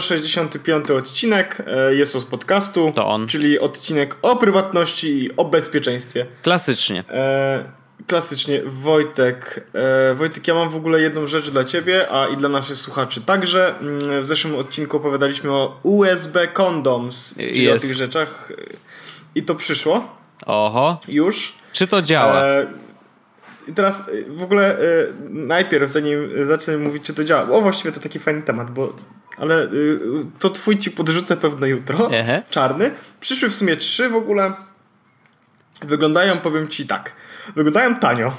165 odcinek e, jest z podcastu. To on. Czyli odcinek o prywatności i o bezpieczeństwie. Klasycznie. E, klasycznie. Wojtek. E, Wojtek, ja mam w ogóle jedną rzecz dla ciebie, a i dla naszych słuchaczy także. Mm, w zeszłym odcinku opowiadaliśmy o USB condoms, czyli Jest. o tych rzeczach. I to przyszło Oho. już. Czy to działa? E, I teraz e, w ogóle e, najpierw, zanim zacznę mówić, czy to działa. O, właściwie to taki fajny temat, bo. Ale e, to twój ci podrzucę pewno jutro. Ehe. Czarny. Przyszły w sumie trzy w ogóle. Wyglądają, powiem ci tak. Wyglądają tanio.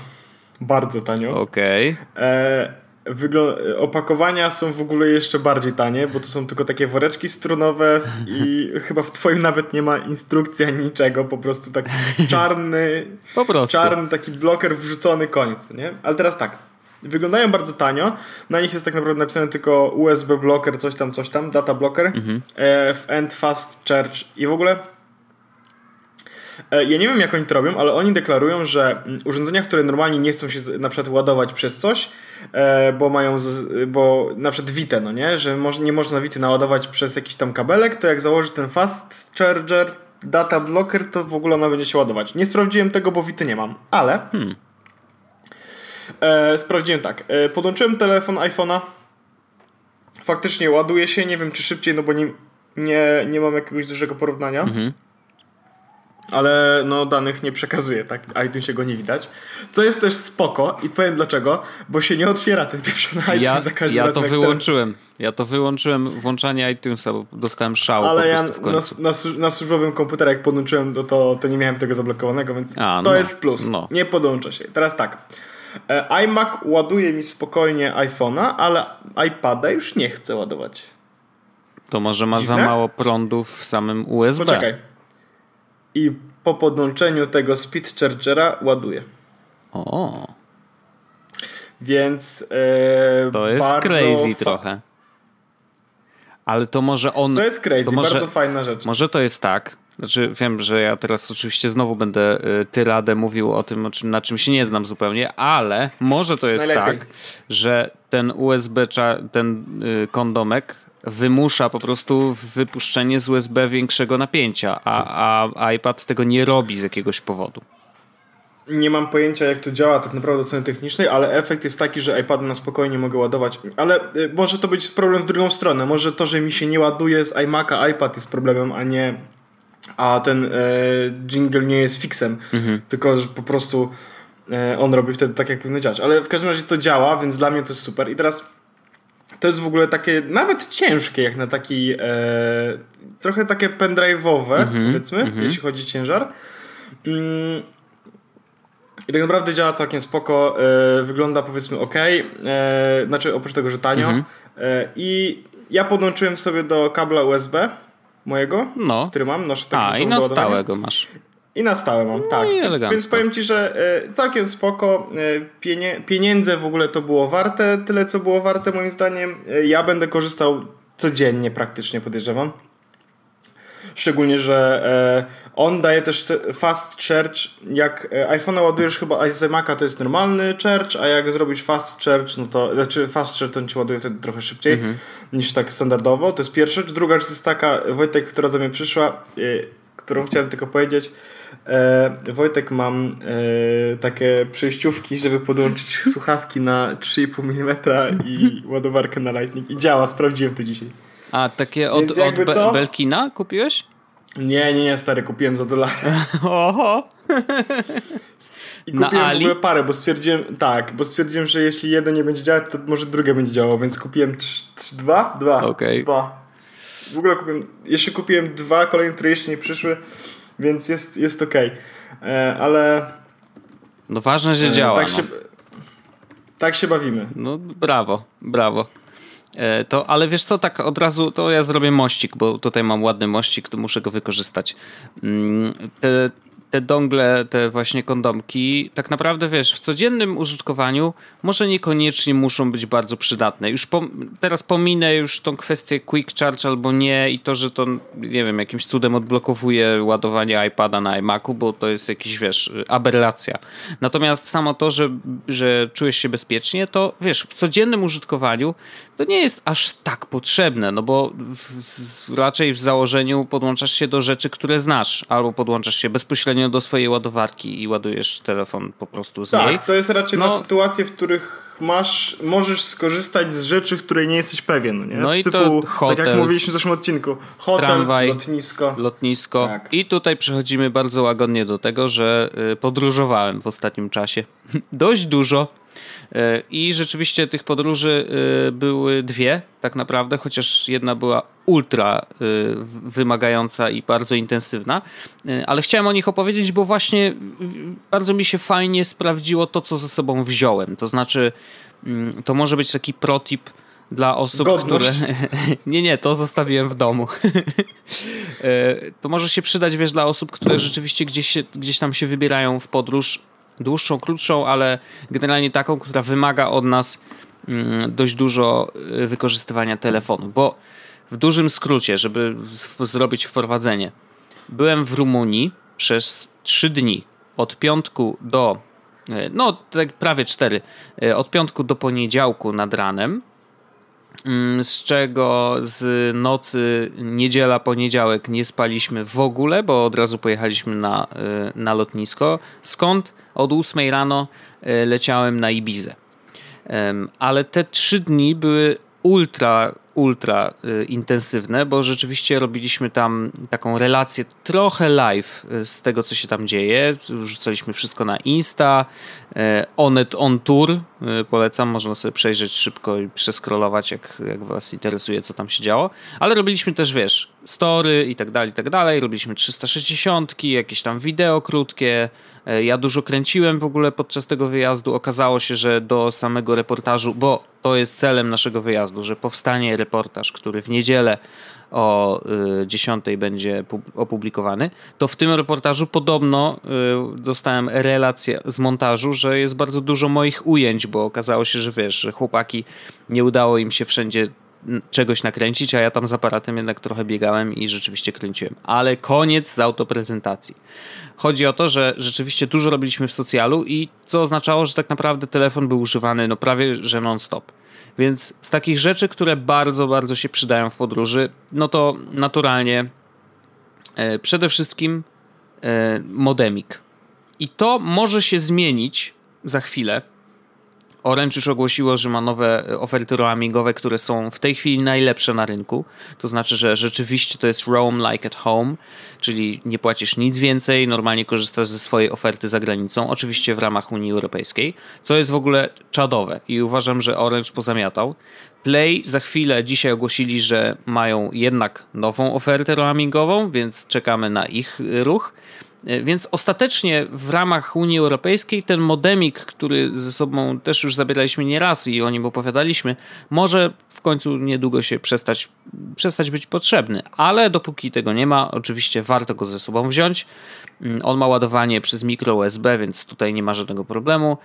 Bardzo tanio. Okej. E, wygl- opakowania są w ogóle jeszcze bardziej tanie, bo to są tylko takie woreczki strunowe i chyba w twoim nawet nie ma instrukcji ani niczego, po prostu taki czarny, Po prostu. czarny taki bloker wrzucony koniec, nie? Ale teraz tak. Wyglądają bardzo tanio. Na nich jest tak naprawdę napisane tylko USB blocker, coś tam, coś tam, data blocker, Mhm. e, w end fast charge i w ogóle E, Ja nie wiem, jak oni to robią, ale oni deklarują, że mm, urządzenia, które normalnie nie chcą się na przykład ładować przez coś, e, bo mają, z, bo na przykład Vita, no nie, że nie można Vity naładować przez jakiś tam kabelek, to jak założy ten fast charger, data blocker, to w ogóle ona będzie się ładować. Nie sprawdziłem tego, bo Vity nie mam, ale e, sprawdziłem tak. E, podłączyłem telefon iPhone'a, faktycznie ładuje się, nie wiem czy szybciej, no bo nie, nie, nie mam jakiegoś dużego porównania. Mhm. Ale no danych nie przekazuje, tak? iTunes się go nie widać. Co jest też spoko i powiem dlaczego, bo się nie otwiera ten pieprzony iTunes Ja, za każdym ja razem. to jak wyłączyłem. Ja to wyłączyłem włączanie iTunesa, bo dostałem szału Ale ja na, na, na służbowym komputerze jak podłączyłem, to, to, to nie miałem tego zablokowanego, więc A, to no, jest plus. no. Nie podłącza się. Teraz tak. E, iMac ładuje mi spokojnie iPhone'a, ale iPada już nie chce ładować. To może ma za Dziwne? mało prądu w samym USB. Poczekaj. I po podłączeniu tego speed chargera ładuje. O, Więc e, to jest crazy trochę. Ale to może on... To jest crazy, to może, bardzo fajna rzecz. Może to jest tak, znaczy wiem, że ja teraz oczywiście znowu będę y, tyradę mówił o tym, o czym, na czym się nie znam zupełnie, ale może to jest Najlepiej. tak, że ten USB, ten y, kondomek wymusza po prostu wypuszczenie z USB większego napięcia, a, a iPad tego nie robi z jakiegoś powodu. Nie mam pojęcia, jak to działa tak naprawdę od strony technicznej, ale efekt jest taki, że iPad na spokojnie mogę ładować. Ale y, może to być problem w drugą stronę. Może to, że mi się nie ładuje z iMac'a, iPad jest problemem, a nie. A ten e, jingle nie jest fixem. Tylko, że po prostu e, on robi wtedy tak, jak powinno działać. Ale w każdym razie to działa, więc dla mnie to jest super. I teraz to jest w ogóle takie nawet ciężkie, jak na taki. E, trochę takie pendrive'owe, powiedzmy, jeśli chodzi o ciężar. Mm, i tak naprawdę działa całkiem spoko, e, wygląda powiedzmy ok, e, znaczy oprócz tego, że tanio. Mhm. E, I ja podłączyłem sobie do kabla USB mojego, No. który mam, noszę taki A, i na stałe go masz. I na stałe mam, tak. i tak. elegancko. Więc powiem Ci, że e, całkiem spoko. E, pienie, pieniądze w ogóle to było warte, tyle co było warte moim zdaniem. E, ja będę korzystał codziennie praktycznie, podejrzewam. Szczególnie, że on daje też fast charge. Jak e, iPhone'a ładujesz chyba z Maca to jest normalny charge, a jak zrobisz fast charge, no to znaczy fast charge to on ci ładuje wtedy trochę szybciej niż tak standardowo. To jest pierwsza rzecz. Druga rzecz jest taka, Wojtek, która do mnie przyszła, e, którą chciałem tylko powiedzieć. E, Wojtek, mam e, takie przejściówki, żeby podłączyć słuchawki na 3,5 mm i ładowarkę na Lightning. I działa, sprawdziłem to dzisiaj. A takie od, od Be- co? Belkina kupiłeś? Nie, nie, nie, stary, kupiłem za dolar. Oho! I Na kupiłem w Ali? ogóle parę, bo stwierdziłem, tak, bo stwierdziłem, że jeśli jedno nie będzie działać, to może drugie będzie działało, więc kupiłem trz, trz, dwa? Dwa. Okej. Dwa. W ogóle kupiłem, jeszcze kupiłem dwa, kolejne, które jeszcze nie przyszły, więc jest, jest okej. E, Ale No ważne, że e, działa. tak, no. się, tak się bawimy. No brawo, brawo. E, to, ale wiesz co, tak od razu to ja zrobię mościk, bo tutaj mam ładny mościk, to muszę go wykorzystać. Mm, Te te dongle, te właśnie kondomki, tak naprawdę wiesz, w codziennym użytkowaniu może niekoniecznie muszą być bardzo przydatne. Już po, teraz pominę już tą kwestię quick charge albo nie i to, że to, nie wiem, jakimś cudem odblokowuje ładowanie iPada na iMacu, bo to jest jakiś, wiesz, aberracja. Natomiast samo to, że, że czujesz się bezpiecznie, to wiesz, w codziennym użytkowaniu to nie jest aż tak potrzebne, no bo w, raczej w założeniu podłączasz się do rzeczy, które znasz, albo podłączasz się bezpośrednio do swojej ładowarki i ładujesz telefon po prostu z tak, niej. Tak, to jest raczej no, na sytuacje, w których masz, możesz skorzystać z rzeczy, w której nie jesteś pewien. Nie? No i Typu, to hotel, tak jak mówiliśmy w zeszłym odcinku, hotel, tramwaj, lotnisko. Lotnisko. Tak. I tutaj przechodzimy bardzo łagodnie do tego, że y, podróżowałem w ostatnim czasie. Dość dużo I rzeczywiście tych podróży e, były dwie, tak naprawdę, chociaż jedna była ultra e, wymagająca i bardzo intensywna, ale chciałem o nich opowiedzieć, bo właśnie bardzo mi się fajnie sprawdziło to, co ze sobą wziąłem. To znaczy, mm, to może być taki protip dla osób, Godność. które. nie, nie, to zostawiłem w domu. to może się przydać, wiesz, dla osób, które rzeczywiście gdzieś, się, gdzieś tam się wybierają w podróż dłuższą, krótszą, ale generalnie taką, która wymaga od nas mm, dość dużo y, wykorzystywania telefonu, bo w dużym skrócie, żeby zrobić wprowadzenie, byłem w Rumunii przez trzy dni, od piątku do, y, no tak prawie cztery, y, od piątku do poniedziałku nad ranem, mm, z czego z nocy niedziela, poniedziałek nie spaliśmy w ogóle, bo od razu pojechaliśmy na, na lotnisko, skąd od 8 rano e, leciałem na Ibizę. Ale te trzy dni były ultra, ultra e, intensywne, bo rzeczywiście robiliśmy tam taką relację trochę live e, z tego, co się tam dzieje. Rzucaliśmy wszystko na Insta, Onet on Tour, polecam, można sobie przejrzeć szybko i przeskrolować, jak, jak was interesuje, co tam się działo. Ale robiliśmy też, wiesz, story i tak dalej, i tak dalej. Robiliśmy 360, jakieś tam wideo krótkie, ja dużo kręciłem w ogóle podczas tego wyjazdu. Okazało się, że do samego reportażu, bo to jest celem naszego wyjazdu, że powstanie reportaż, który w niedzielę o 10 y, będzie opublikowany, to w tym reportażu podobno y, dostałem relację z montażu, że jest bardzo dużo moich ujęć, bo okazało się, że wiesz, że chłopaki nie udało im się wszędzie czegoś nakręcić, a ja tam z aparatem jednak trochę biegałem i rzeczywiście kręciłem. Ale koniec z autoprezentacji. Chodzi o to, że rzeczywiście dużo robiliśmy w socjalu i co oznaczało, że tak naprawdę telefon był używany no prawie że non-stop. Więc z takich rzeczy, które bardzo, bardzo się przydają w podróży, no to naturalnie e, przede wszystkim e, modemik. I to może się zmienić za chwilę, Orange już ogłosiło, że ma nowe e, oferty roamingowe, które są w tej chwili najlepsze na rynku. To znaczy, że rzeczywiście to jest roam like at home, czyli nie płacisz nic więcej, normalnie korzystasz ze swojej oferty za granicą, oczywiście w ramach Unii Europejskiej, co jest w ogóle czadowe i uważam, że Orange pozamiatał. Play za chwilę dzisiaj ogłosili, że mają jednak nową ofertę roamingową, więc czekamy na ich ruch. E, więc ostatecznie w ramach Unii Europejskiej ten modemik, który ze sobą też już zabieraliśmy nieraz i o nim opowiadaliśmy, może w końcu niedługo się przestać, przestać być potrzebny. Ale dopóki tego nie ma, oczywiście warto go ze sobą wziąć. Mm, on ma ładowanie przez mikro USB, więc tutaj nie ma żadnego problemu.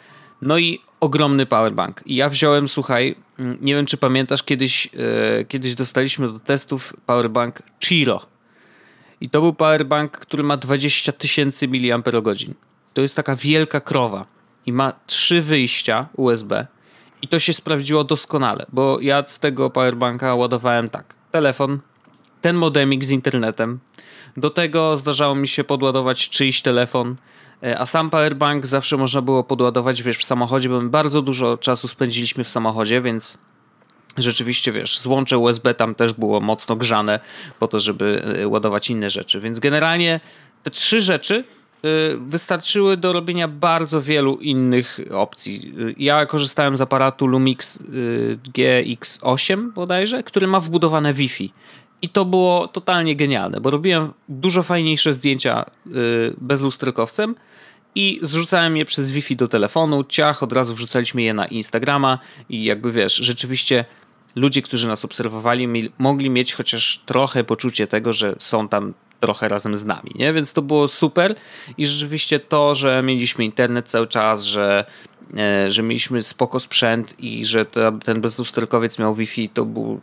No i ogromny powerbank. I ja wziąłem, słuchaj, mm, nie wiem czy pamiętasz, kiedyś, yy, kiedyś dostaliśmy do testów powerbank Chiro i to był powerbank, który ma 20 tysięcy mAh. To jest taka wielka krowa i ma trzy wyjścia USB. I to się sprawdziło doskonale, bo ja z tego powerbanka ładowałem tak. Telefon, ten modemik z internetem. Do tego zdarzało mi się podładować czyjś telefon, e, a sam powerbank zawsze można było podładować, wiesz, w samochodzie, bo my bardzo dużo czasu spędziliśmy w samochodzie, więc rzeczywiście, wiesz, złącze USB tam też było mocno grzane po to, żeby e, ładować inne rzeczy. Więc generalnie te trzy rzeczy e, wystarczyły do robienia bardzo wielu innych opcji. E, ja korzystałem z aparatu Lumix GX8 bodajże, który ma wbudowane Wi-Fi. I to było totalnie genialne, bo robiłem dużo fajniejsze zdjęcia bez lusterkowcem i zrzucałem je przez Wi-Fi do telefonu, ciach, od razu wrzucaliśmy je na Instagrama i jakby wiesz, rzeczywiście ludzie, którzy nas obserwowali, mogli mieć chociaż trochę poczucie tego, że są tam trochę razem z nami, nie? Więc to było super i rzeczywiście to, że mieliśmy internet cały czas, że, e, że mieliśmy spoko sprzęt i że ten bezlusterkowiec miał Wi-Fi, to był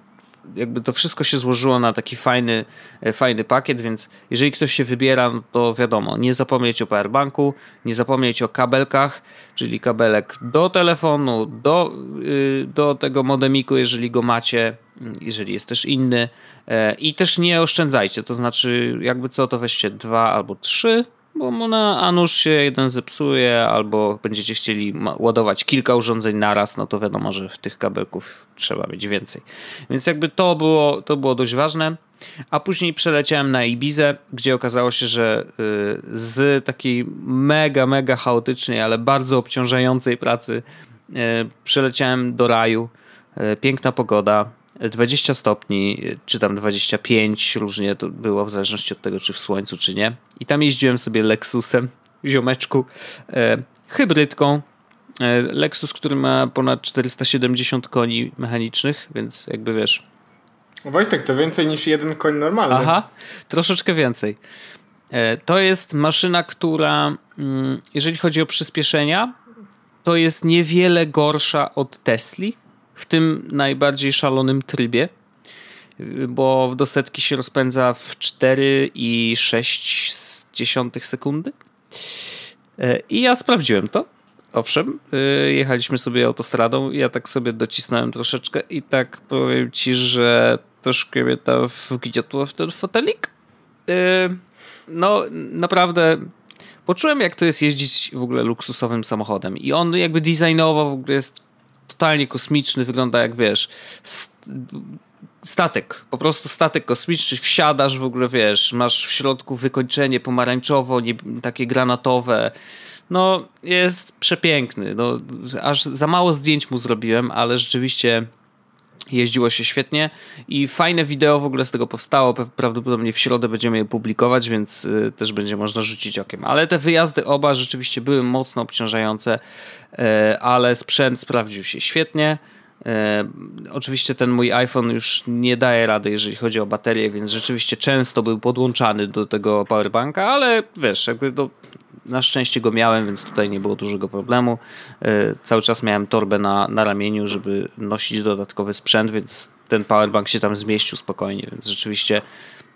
jakby to wszystko się złożyło na taki fajny, e, fajny pakiet, więc jeżeli ktoś się wybiera, no to wiadomo, nie zapomnieć o powerbanku, nie zapomnieć o kabelkach, czyli kabelek do telefonu, do, yy, do tego modemiku, jeżeli go macie, jeżeli jest też inny. E, i też nie oszczędzajcie, to znaczy jakby co, to weźcie dwa albo trzy bo na a nuż się jeden zepsuje, albo będziecie chcieli ładować kilka urządzeń naraz, no to wiadomo, że w tych kabelków trzeba mieć więcej. Więc jakby to było, to było dość ważne. A później przeleciałem na Ibizę, gdzie okazało się, że y, z takiej mega, mega chaotycznej, ale bardzo obciążającej pracy y, przeleciałem do raju. Y, piękna pogoda, 20 stopni, czy tam 25, różnie to było w zależności od tego, czy w słońcu, czy nie. I tam jeździłem sobie Lexusem, ziomeczku, e, hybrydką. E, Lexus, który ma ponad 470 koni mechanicznych, więc jakby wiesz. Wojtek, to więcej niż jeden koń normalny. Aha, troszeczkę więcej. E, to jest maszyna, która, mm, jeżeli chodzi o przyspieszenia, to jest niewiele gorsza od Tesli w tym najbardziej szalonym trybie, bo do setki się rozpędza w 4,6 sekundy. E, I ja sprawdziłem to. Owszem, e, jechaliśmy sobie autostradą, ja tak sobie docisnąłem troszeczkę i tak powiem ci, że troszkę mnie tam wgniotło w ten fotelik. E, no, naprawdę poczułem, jak to jest jeździć w ogóle luksusowym samochodem. I on jakby designowo w ogóle jest totalnie kosmiczny, wygląda jak wiesz. Statek, po prostu statek kosmiczny, wsiadasz w ogóle, wiesz, masz w środku wykończenie pomarańczowo, nie, takie granatowe. No, jest przepiękny. No, aż za mało zdjęć mu zrobiłem, ale rzeczywiście Jeździło się świetnie i fajne wideo w ogóle z tego powstało. Prawdopodobnie w środę będziemy je publikować, więc y, też będzie można rzucić okiem. Ale te wyjazdy oba rzeczywiście były mocno obciążające, y, ale sprzęt sprawdził się świetnie. Y, oczywiście ten mój iPhone już nie daje rady, jeżeli chodzi o baterię, więc rzeczywiście często był podłączany do tego powerbanka, ale wiesz, jakby do, na szczęście go miałem, więc tutaj nie było dużego problemu. E, cały czas miałem torbę na, na ramieniu, żeby nosić dodatkowy sprzęt, więc ten powerbank się tam zmieścił spokojnie, więc rzeczywiście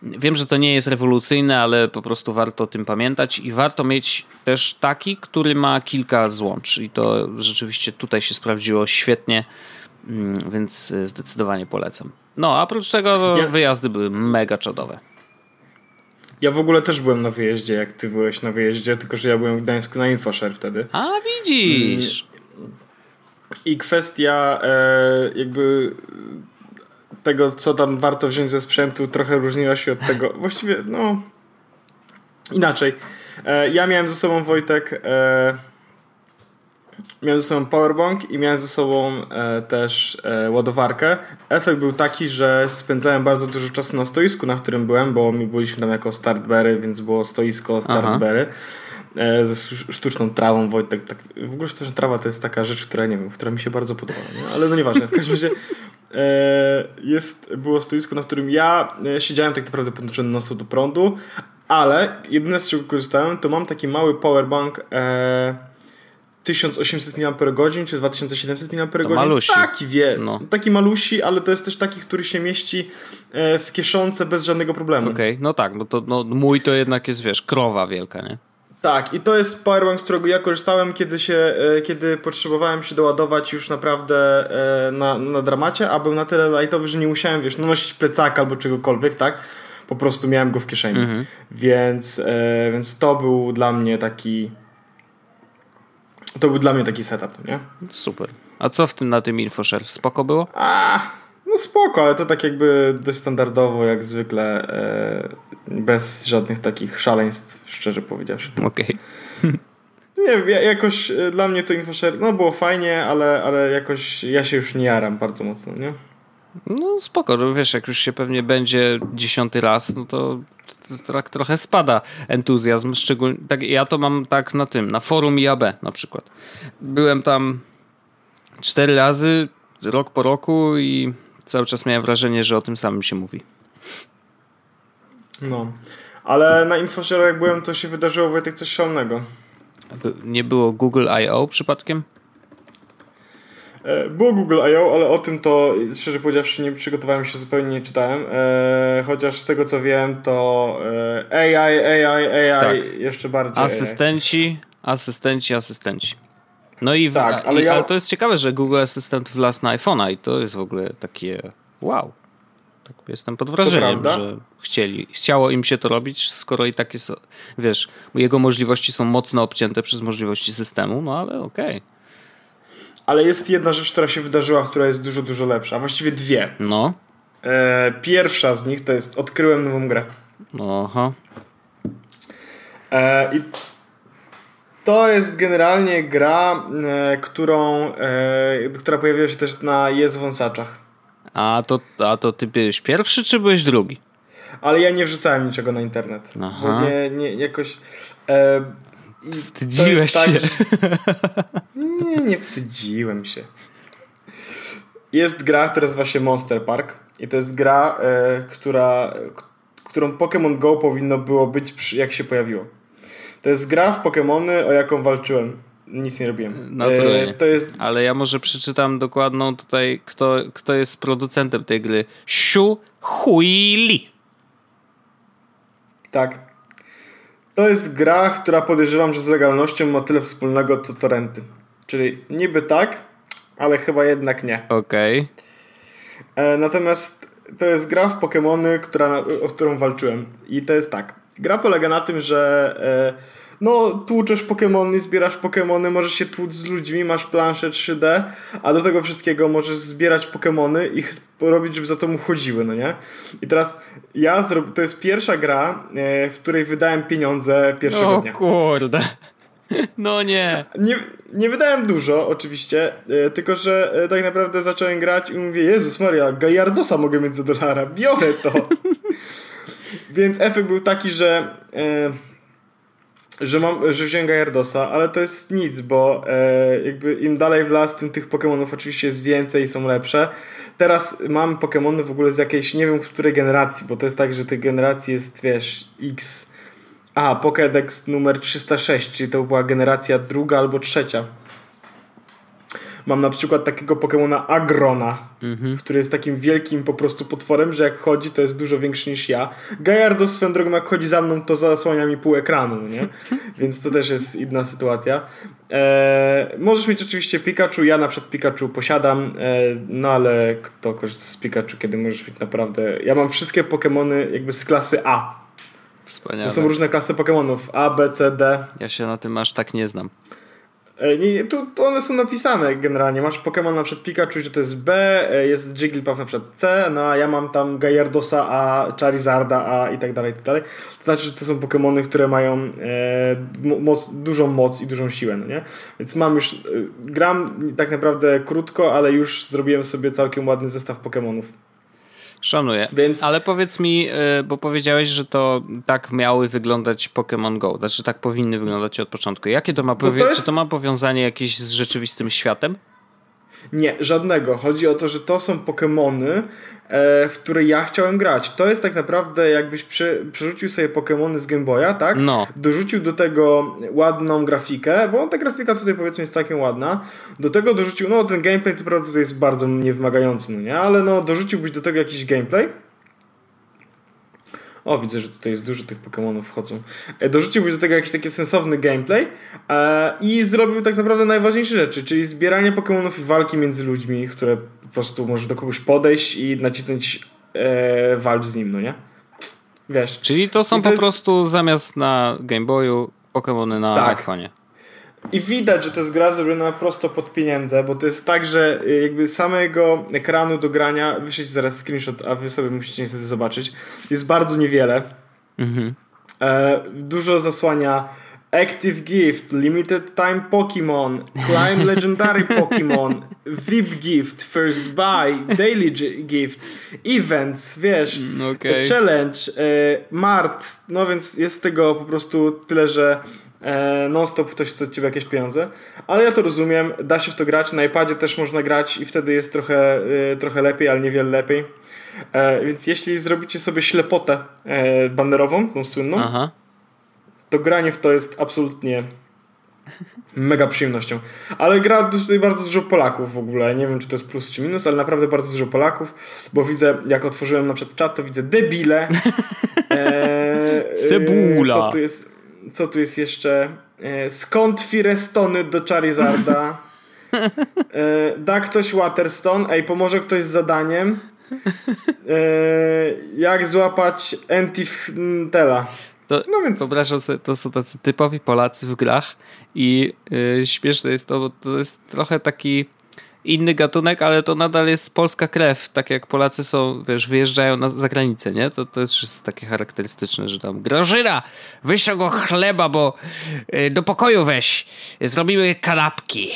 wiem, że to nie jest rewolucyjne, ale po prostu warto o tym pamiętać i warto mieć też taki, który ma kilka złącz i to rzeczywiście tutaj się sprawdziło świetnie, mm, więc zdecydowanie polecam. No, a oprócz tego wyjazdy były mega czadowe. Ja w ogóle też byłem na wyjeździe, jak ty byłeś na wyjeździe, tylko że ja byłem w Gdańsku na InfoShare wtedy. A widzisz. I kwestia e, jakby tego, co tam warto wziąć ze sprzętu, trochę różniła się od tego. Właściwie, no. Inaczej. E, ja miałem ze sobą Wojtek. E, miałem ze sobą powerbank i miałem ze sobą e, też e, ładowarkę. Efekt był taki, że spędzałem bardzo dużo czasu na stoisku, na którym byłem, bo mi byliśmy tam jako startbery, więc było stoisko startbery. E, ze sztuczną trawą, Wojtek, tak, w ogóle sztuczna trawa to jest taka rzecz, która nie wiem, która mi się bardzo podoba, nie? ale no nieważne, w każdym razie e, jest, było stoisko, na którym ja e, siedziałem tak naprawdę podłączony nosu do prądu, ale jedyne z czego korzystałem, to mam taki mały powerbank e, 1800 mAh czy 2700 mAh. Malusi. Taki wie, no. taki malusi, ale to jest też taki, który się mieści e, w kieszonce bez żadnego problemu. Okej, okay. no tak, bo to no, mój to jednak jest, wiesz, krowa wielka, nie? Tak, i to jest powerbank, z którego ja korzystałem, kiedy się, e, kiedy potrzebowałem się doładować już naprawdę e, na, na dramacie, a był na tyle lightowy, że nie musiałem, wiesz, nosić plecaka albo czegokolwiek, tak? Po prostu miałem go w kieszeni. Mhm. Więc, więc to był dla mnie taki to był dla mnie taki setup, nie? Super. A co w tym na tym InfoShare? Spoko było? A, no spoko, ale to tak jakby dość standardowo, jak zwykle, e, bez żadnych takich szaleństw, szczerze powiedziawszy. Okej. Okay. Nie, jakoś e, dla mnie to InfoShare, no było fajnie, ale, ale jakoś ja się już nie jaram bardzo mocno, nie? No spoko, no wiesz, jak już się pewnie będzie dziesiąty raz, no to tak trochę spada entuzjazm, szczególnie, tak, ja to mam tak na tym, na forum IAB na przykład. Byłem tam cztery razy, rok po roku i cały czas miałem wrażenie, że o tym samym się mówi. No, Ale na InfoShare jak byłem, to się wydarzyło Wojtek coś szalonego. Nie było Google I.O. przypadkiem? E, było Google I.O., ale o tym to szczerze powiedziawszy nie przygotowałem się, zupełnie nie czytałem. E, chociaż z tego co wiem, to e, AI, AI, AI tak. jeszcze bardziej. Asystenci, AI. asystenci, asystenci. No i, w, tak, ale, i ja... ale to jest ciekawe, że Google Assistant wlazł na iPhone'a i to jest w ogóle takie wow. Tak jestem pod wrażeniem, że chcieli, chciało im się to robić, skoro i tak jest, wiesz, jego możliwości są mocno obcięte przez możliwości systemu, no ale okej. Okay. Ale jest jedna rzecz, która się wydarzyła, która jest dużo, dużo lepsza. A właściwie dwie. No. E, pierwsza z nich to jest odkryłem nową grę. Aha. E, I to jest generalnie gra, e, którą, e, która pojawiła się też na Jest Wąsaczach. A to, a to ty byłeś pierwszy, czy byłeś drugi? Ale ja nie wrzucałem niczego na internet. Aha. Bo nie, nie jakoś... E, Wstydziłeś tak, się. Że... Nie, nie wstydziłem się. Jest gra, która nazywa się Monster Park. I to jest gra, e, która, którą Pokémon Go powinno było być, jak się pojawiło. To jest gra w Pokémony, o jaką walczyłem. Nic nie robiłem. Naturalnie. E, to jest... Ale ja może przeczytam dokładną tutaj, kto, kto jest producentem tej gry. Shu Hui Li. Tak. To jest gra, która podejrzewam, że z legalnością ma tyle wspólnego co torenty. Czyli niby tak, ale chyba jednak nie. Okej. Okay. E, natomiast to jest gra w Pokémony, która, o którą walczyłem. I to jest tak. Gra polega na tym, że e, no tłuczesz Pokémony, zbierasz Pokémony, możesz się tłuc z ludźmi, masz planszę 3D, a do tego wszystkiego możesz zbierać Pokémony i robić, żeby za to mu chodziły, no nie? I teraz ja zrobię, to jest pierwsza gra, e, w której wydałem pieniądze pierwszego o, dnia. O kurde. No nie. nie. Nie wydałem dużo, oczywiście, e, tylko że e, tak naprawdę zacząłem grać i mówię, Jezus Maria, Gajardosa mogę mieć za dolara, biorę to. Więc efekt był taki, że że, mam, że wziąłem Gajardosa, ale to jest nic, bo e, jakby im dalej w las, tym tych Pokémonów oczywiście jest więcej i są lepsze. Teraz mam Pokémony w ogóle z jakiejś, nie wiem której generacji, bo to jest tak, że tych generacji jest, wiesz, X. A, Pokédex numer 306, czyli to była generacja druga albo trzecia. Mam na przykład takiego Pokemona Agrona, mhm. który jest takim wielkim po prostu potworem, że jak chodzi, to jest dużo większy niż ja. Gajardos swoją drogą, jak chodzi za mną, to zasłania mi pół ekranu, nie? Więc to też jest inna sytuacja. Eee, możesz mieć oczywiście Pikachu, ja na przykład Pikachu posiadam, eee, no ale kto korzysta z Pikachu, kiedy możesz mieć naprawdę... Ja mam wszystkie Pokemony jakby z klasy A. Wspaniale. To są różne klasy Pokémonów. A, B, C, D. Ja się na tym aż tak nie znam. E, nie, tu, tu one są napisane generalnie. Masz Pokémon na przykład Pikachu, że to jest B, e, jest Jigglypuff na przykład C, no a ja mam tam Gajardosa A, Charizarda A i tak dalej, i tak dalej. To znaczy, że to są Pokémony, które mają e, moc, dużą moc i dużą siłę, no nie? Więc mam już, e, gram tak naprawdę krótko, ale już zrobiłem sobie całkiem ładny zestaw Pokémonów. Szanuję. Więc... Ale powiedz mi, y, bo powiedziałeś, że to tak miały wyglądać Pokémon Go, znaczy tak powinny wyglądać od początku. Jakie to ma, to jest... czy to ma powiązanie jakieś z rzeczywistym światem? Nie, żadnego. Chodzi o to, że to są Pokémony, e, w które ja chciałem grać. To jest tak naprawdę jakbyś prze, przerzucił sobie Pokémony z Game Boya, tak? No. Dorzucił do tego ładną grafikę, bo ta grafika tutaj powiedzmy jest całkiem ładna. Do tego dorzucił, no ten gameplay co prawda tutaj jest bardzo niewymagający, no nie? Ale no dorzuciłbyś do tego jakiś gameplay o, widzę, że tutaj jest dużo tych Pokémonów wchodzą. E, dorzuciłbyś do tego jakiś taki sensowny gameplay e, i zrobił tak naprawdę najważniejsze rzeczy, czyli zbieranie Pokémonów i walki między ludźmi, które po prostu możesz do kogoś podejść i nacisnąć e, walcz z nim, no nie? Wiesz. Czyli to są to po jest... prostu zamiast na Game Boyu Pokémony na tak. iPhone'ie. I widać, że to jest gra zrobiona prosto pod pieniądze, bo to jest tak, że y, jakby samego ekranu do grania, wyśleć zaraz screenshot, a wy sobie musicie niestety zobaczyć, jest bardzo niewiele. Mhm. E, dużo zasłania Active Gift, Limited Time Pokémon, Climb Legendary Pokémon, VIP Gift, First Buy, Daily Gift, Events, wiesz, mm, okay. Challenge, e, Mart, no więc jest tego po prostu tyle, że e, non-stop ktoś chce od ciebie jakieś pieniądze, ale ja to rozumiem, da się w to grać, na iPadzie też można grać i wtedy jest trochę, e, trochę lepiej, ale niewiele lepiej. E, więc jeśli zrobicie sobie ślepotę e, banerową, tą słynną, Aha. to granie w to jest absolutnie mega przyjemnością. Ale gra tutaj bardzo dużo Polaków w ogóle. Nie wiem, czy to jest plus czy minus, ale naprawdę bardzo dużo Polaków, bo widzę, jak otworzyłem na przykład czat, to widzę debile. E, Cebula. Co tu jest, co tu jest jeszcze? E, skąd Firestony do Charizarda? E, da ktoś Waterstone? Ej, pomoże ktoś z zadaniem? E, jak złapać Antifntela? To, no więc. Wyobrażam sobie, to są tacy typowi Polacy w grach i yy, śmieszne jest to, bo to jest trochę taki inny gatunek, ale to nadal jest polska krew, tak jak Polacy są, wiesz, wyjeżdżają na, za granicę, nie? To, to jest takie charakterystyczne, że tam Grażyna, wyślę go chleba, bo yy, do pokoju weź, zrobimy kanapki.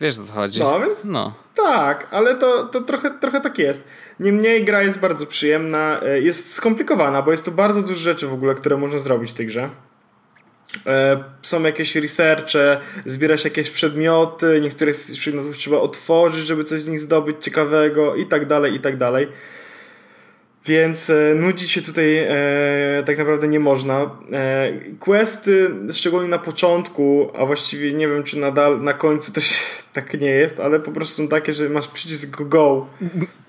Wiesz, o co chodzi. No, więc no. tak, ale to, to trochę, trochę tak jest. Niemniej gra jest bardzo przyjemna, e, jest skomplikowana, bo jest tu bardzo dużo rzeczy w ogóle, które można zrobić w tej grze. E, są jakieś researche, zbierasz jakieś przedmioty, niektóre z przedmiotów trzeba otworzyć, żeby coś z nich zdobyć ciekawego i tak dalej, i tak dalej. Więc e, nudzić się tutaj e, tak naprawdę nie można. E, questy, szczególnie na początku, a właściwie nie wiem, czy nadal na końcu też tak nie jest, ale po prostu są takie, że masz przycisk go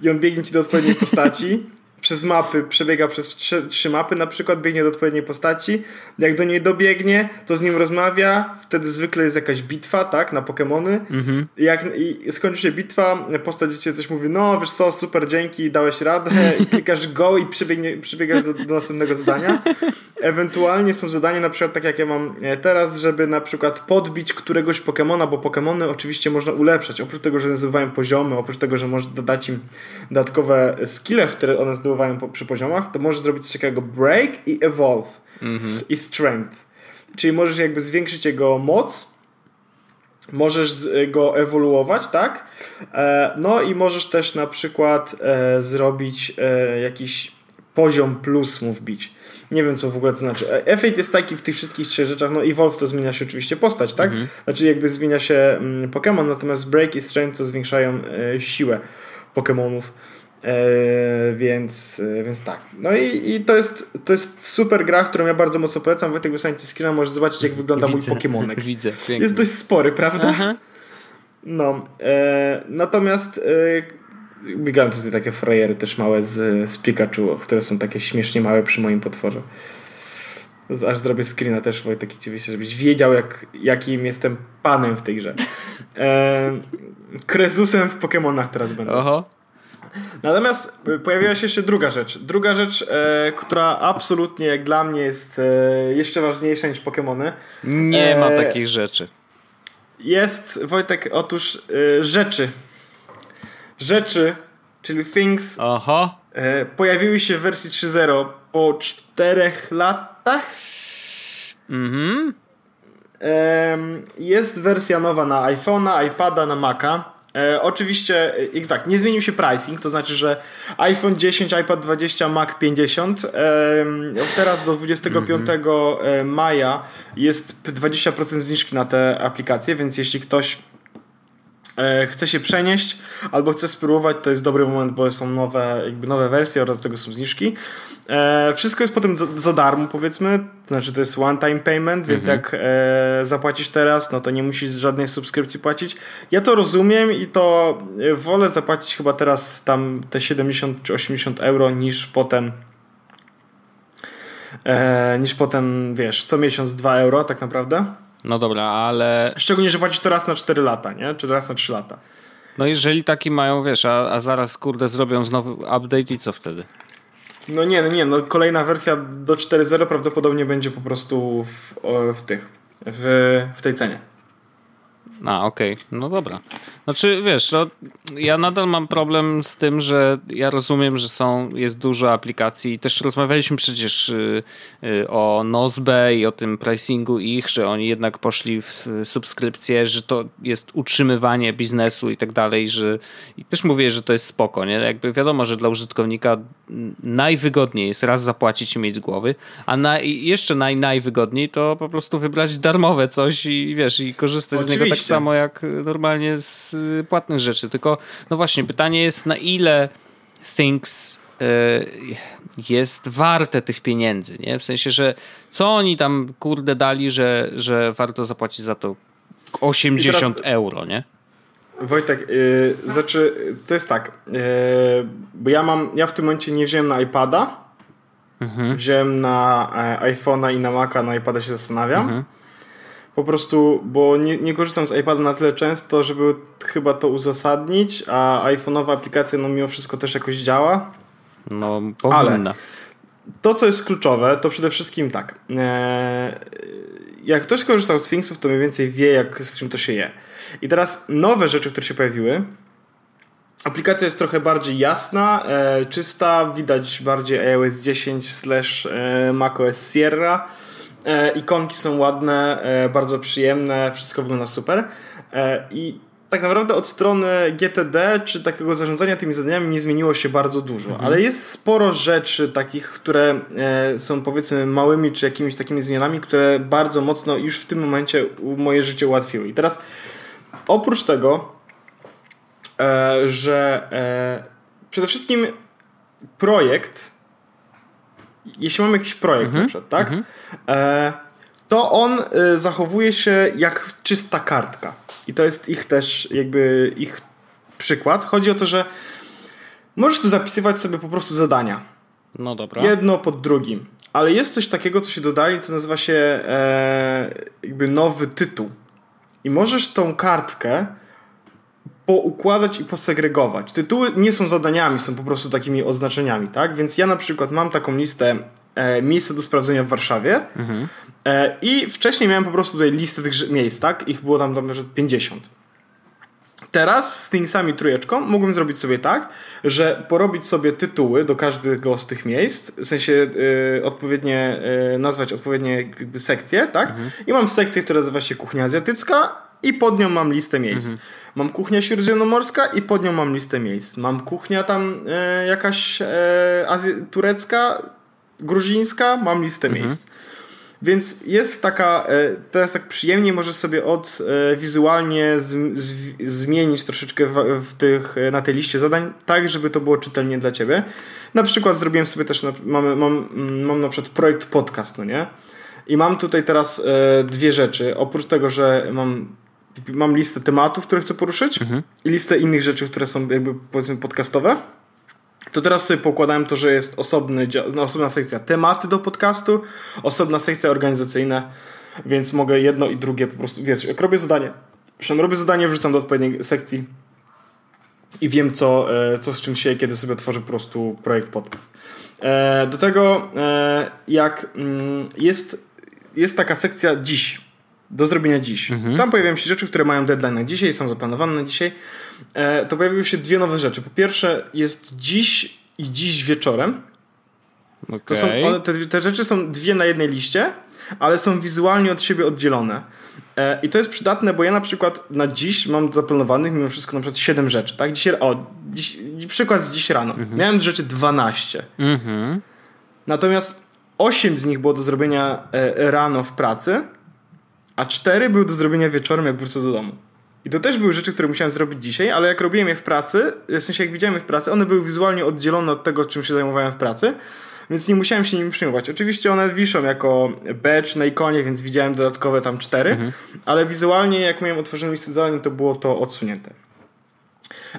i on biegnie ci do odpowiedniej postaci przez mapy, przebiega przez trzy, trzy, mapy, na przykład biegnie do odpowiedniej postaci. Jak do niej dobiegnie, to z nim rozmawia, wtedy zwykle jest jakaś bitwa, tak, na Pokémony. Mhm. Jak i skończy się bitwa, postać ci coś mówi, no wiesz co, super, dzięki, dałeś radę, i klikasz go i przebiegnie, przebiegasz do, do następnego zadania. Ewentualnie są zadania, na przykład tak jak ja mam e, teraz, żeby na przykład podbić któregoś Pokémona, bo Pokémony oczywiście można ulepszać. Oprócz tego, że nazywają poziomy, oprócz tego, że możesz dodać im dodatkowe skille, które one zdobywają przy poziomach, to możesz zrobić coś takiego break i evolve mhm. i strength. Czyli możesz jakby zwiększyć jego moc, możesz go ewoluować, tak? E, no i możesz też na przykład e, zrobić jakiś poziom plus mu wbić. Nie wiem, co w ogóle to znaczy. F8 jest taki w tych wszystkich trzech rzeczach. No, Evolve to zmienia się oczywiście postać, tak? Mhm. Znaczy, jakby zmienia się mm, Pokémon, natomiast Break i Strength to zwiększają e, siłę Pokémonów. E, więc, e, więc tak. No i, i to, jest, to jest super gra, którą ja bardzo mocno polecam. Wojtek wysłanie ci screena, możesz zobaczyć jak wygląda Widzę. mój Pokémonek. Widzę, pięknie. Jest dość spory, prawda? Aha. No. Natomiast Biegają tutaj takie frajery też małe z, z Pikachu, które są takie śmiesznie małe przy moim potworze. Aż zrobię screena też Wojtek i ci żebyś wiedział jak, jakim jestem panem w tej grze. E, Krezusem w Pokémonach teraz będę. Oho. Natomiast pojawiła się jeszcze druga rzecz. Druga rzecz, e, która absolutnie jak dla mnie jest e, jeszcze ważniejsza niż Pokémony. Nie ma e, takich rzeczy. Jest, Wojtek, otóż e, rzeczy, rzeczy, czyli Things, Aha. E, pojawiły się w wersji 3.0 po 4 latach. Mhm. E, jest wersja nowa na iPhone'a, iPada, na Maca. E, oczywiście, i tak, nie zmienił się pricing, to znaczy, że iPhone 10, iPad 20, Mac 50. E, teraz do 25 mm -hmm. maja jest 20% zniżki na te aplikacje, więc jeśli ktoś E, chce się przenieść albo chce spróbować, to jest dobry moment, bo są nowe, jakby nowe wersje oraz do tego są zniżki. E, wszystko jest potem za, za darmo, powiedzmy. To znaczy, to jest one-time payment, więc mhm. jak e, zapłacisz teraz, no to nie musisz żadnej subskrypcji płacić. Ja to rozumiem i to e, wolę zapłacić chyba teraz tam te 70 czy 80 euro niż potem. E, niż potem, wiesz, co miesiąc 2 euro tak naprawdę. No dobra, ale... Szczególnie, że płacisz to raz na 4 lata, nie? Czy raz na 3 lata. No jeżeli taki mają, wiesz, a, a zaraz, kurde, zrobią znowu update i co wtedy? No nie, no nie, no kolejna wersja do 4.0 prawdopodobnie będzie po prostu w, w tych, w, w tej cenie. A, okej, okay. no dobra. Znaczy, wiesz, no, ja nadal mam problem z tym, że ja rozumiem, że są, jest dużo aplikacji. Też rozmawialiśmy przecież y, y, o Nozbe i o tym pricingu ich, że oni jednak poszli w subskrypcję, że to jest utrzymywanie biznesu i tak dalej, że i też mówię, że to jest spoko, nie? Jakby wiadomo, że dla użytkownika najwygodniej jest raz zapłacić i mieć z głowy, a na, jeszcze naj, najwygodniej to po prostu wybrać darmowe coś i wiesz, i korzystać Oczywiście. z niego tak samo jak normalnie z płatnych rzeczy. Tylko, no właśnie, pytanie jest, na ile Things e, jest warte tych pieniędzy, nie? W sensie, że co oni tam kurde dali, że, że warto zapłacić za to 80 teraz, euro, nie? Wojtek, yy, znaczy to jest tak, yy, bo ja mam, ja w tym momencie nie wziąłem na iPada, mhm. wziąłem na e, iPhone'a i na Maca, na iPada się zastanawiam. Mhm. Po prostu, bo nie, nie korzystam z iPada na tyle często, żeby chyba to uzasadnić, a iPhone'owa aplikacja no mimo wszystko też jakoś działa. No, powinna. Ale to, co jest kluczowe, to przede wszystkim tak. E, jak ktoś korzystał z Sphinxów, to mniej więcej wie, jak, z czym to się je. I teraz nowe rzeczy, które się pojawiły. Aplikacja jest trochę bardziej jasna, e, czysta, widać bardziej iOS 10 slash e, macOS Sierra. E, ikonki są ładne, e, bardzo przyjemne, wszystko wygląda super. E, I tak naprawdę od strony GTD czy takiego zarządzania tymi zadaniami nie zmieniło się bardzo dużo, mhm. ale jest sporo rzeczy takich, które e, są powiedzmy małymi czy jakimiś takimi zmianami, które bardzo mocno już w tym momencie moje życie ułatwiły. I teraz oprócz tego, e, że e, przede wszystkim projekt, jeśli mamy jakiś projekt mhm. na przykład, tak? Mhm. To on zachowuje się jak czysta kartka. I to jest ich też jakby ich przykład. Chodzi o to, że możesz tu zapisywać sobie po prostu zadania. No dobra. Jedno pod drugim. Ale jest coś takiego, co się dodali, co nazywa się e, jakby nowy tytuł. I możesz tą kartkę poukładać i posegregować. Tytuły nie są zadaniami, są po prostu takimi oznaczeniami, tak? Więc ja na przykład mam taką listę e, miejsca do sprawdzenia w Warszawie mhm. e, i wcześniej miałem po prostu tutaj listę tych miejsc, tak? Ich było tam, tam 50. Teraz z Thingsami trójeczką mógłbym zrobić sobie tak, że porobić sobie tytuły do każdego z tych miejsc, w sensie y, odpowiednie, y, nazwać odpowiednie sekcje, tak? Mhm. I mam sekcję, która nazywa się kuchnia azjatycka i pod nią mam listę miejsc. Mhm. Mam kuchnia śródziemnomorska i pod nią mam listę miejsc. Mam kuchnia tam y, jakaś turecka, gruzińska, mam listę mhm. miejsc. Więc jest taka, e, teraz tak przyjemnie możesz sobie od e, wizualnie z, z, zmienić troszeczkę w, w, tych, e, na tej liście zadań, tak żeby to było czytelnie dla ciebie. Na przykład zrobiłem sobie też, mam, mam, mam na przykład projekt podcast, no nie? I mam tutaj teraz dwie rzeczy. Oprócz tego, że mam mam listę tematów, które chcę poruszyć mhm. i listę innych rzeczy, które są jakby powiedzmy podcastowe to teraz sobie pokładałem to, że jest osobny, no, osobna sekcja tematy do podcastu, osobna sekcja organizacyjna, więc mogę jedno i drugie po prostu, wiesz, jak robię zadanie, przynajmniej robię zadanie, wrzucam do odpowiedniej sekcji i wiem, co, e, co z czym się, kiedy sobie otworzę po prostu projekt podcast. E, do tego, e, jak mm, jest, jest taka sekcja dziś, do zrobienia dziś. Mhm. Tam pojawiają się rzeczy, które mają deadline na dzisiaj, są zaplanowane na dzisiaj. E, to pojawiły się dwie nowe rzeczy. Po pierwsze jest dziś i dziś wieczorem. Okay. To są, one, te, te rzeczy są dwie na jednej liście, ale są wizualnie od siebie oddzielone. E, I to jest przydatne, bo ja na przykład na dziś mam zaplanowanych mimo wszystko na przykład 7 rzeczy. Tak? Dzisiaj, o, dziś, przykład z dziś rano. Mhm. Miałem rzeczy 12. Mhm. Natomiast 8 z nich było do zrobienia e, rano w pracy, a 4 były do zrobienia wieczorem, jak wrócę do domu. I to też były rzeczy, które musiałem zrobić dzisiaj, ale jak robiłem je w pracy, w sensie jak widziałem je w pracy, one były wizualnie oddzielone od tego, czym się zajmowałem w pracy, więc nie musiałem się nimi przyjmować. Oczywiście one wiszą jako badge na ikonie, więc widziałem dodatkowe tam cztery, mhm. ale wizualnie jak miałem otworzone listę zadań, to było to odsunięte.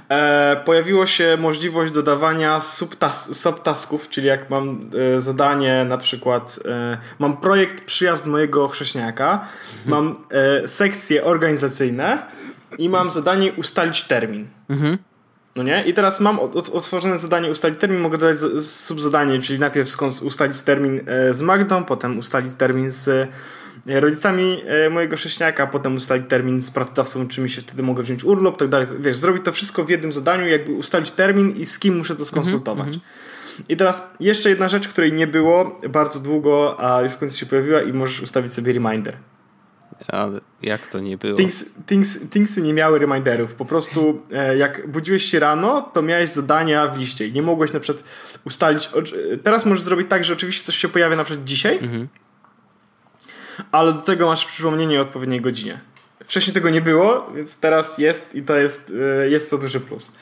E, pojawiło się możliwość dodawania subtas subtasków, czyli jak mam e, zadanie na przykład, e, mam projekt przyjazd mojego chrześniaka, mhm. mam e, sekcje organizacyjne, i mam zadanie ustalić termin. Mhm. No nie? I teraz mam otworzone zadanie ustalić termin, mogę dodać subzadanie, czyli najpierw ustalić termin e, z Magdą, potem ustalić termin z rodzicami e, mojego sześniaka, potem ustalić termin z pracodawcą, czy mi się wtedy mogę wziąć urlop, tak dalej. Wiesz, zrobić to wszystko w jednym zadaniu, jakby ustalić termin i z kim muszę to skonsultować. Mm -hmm. I teraz jeszcze jedna rzecz, której nie było bardzo długo, a już w końcu się pojawiła i możesz ustawić sobie reminder. Ale jak to nie było? Things, things, thingsy nie miały reminderów. Po prostu e, jak budziłeś się rano, to miałeś zadania w liście i nie mogłeś na przykład ustalić. Teraz możesz zrobić tak, że oczywiście coś się pojawia na przykład dzisiaj, mhm. Ale do tego masz przypomnienie o odpowiedniej godzinie. Wcześniej tego nie było, więc teraz jest i to jest, e, jest to duży plus.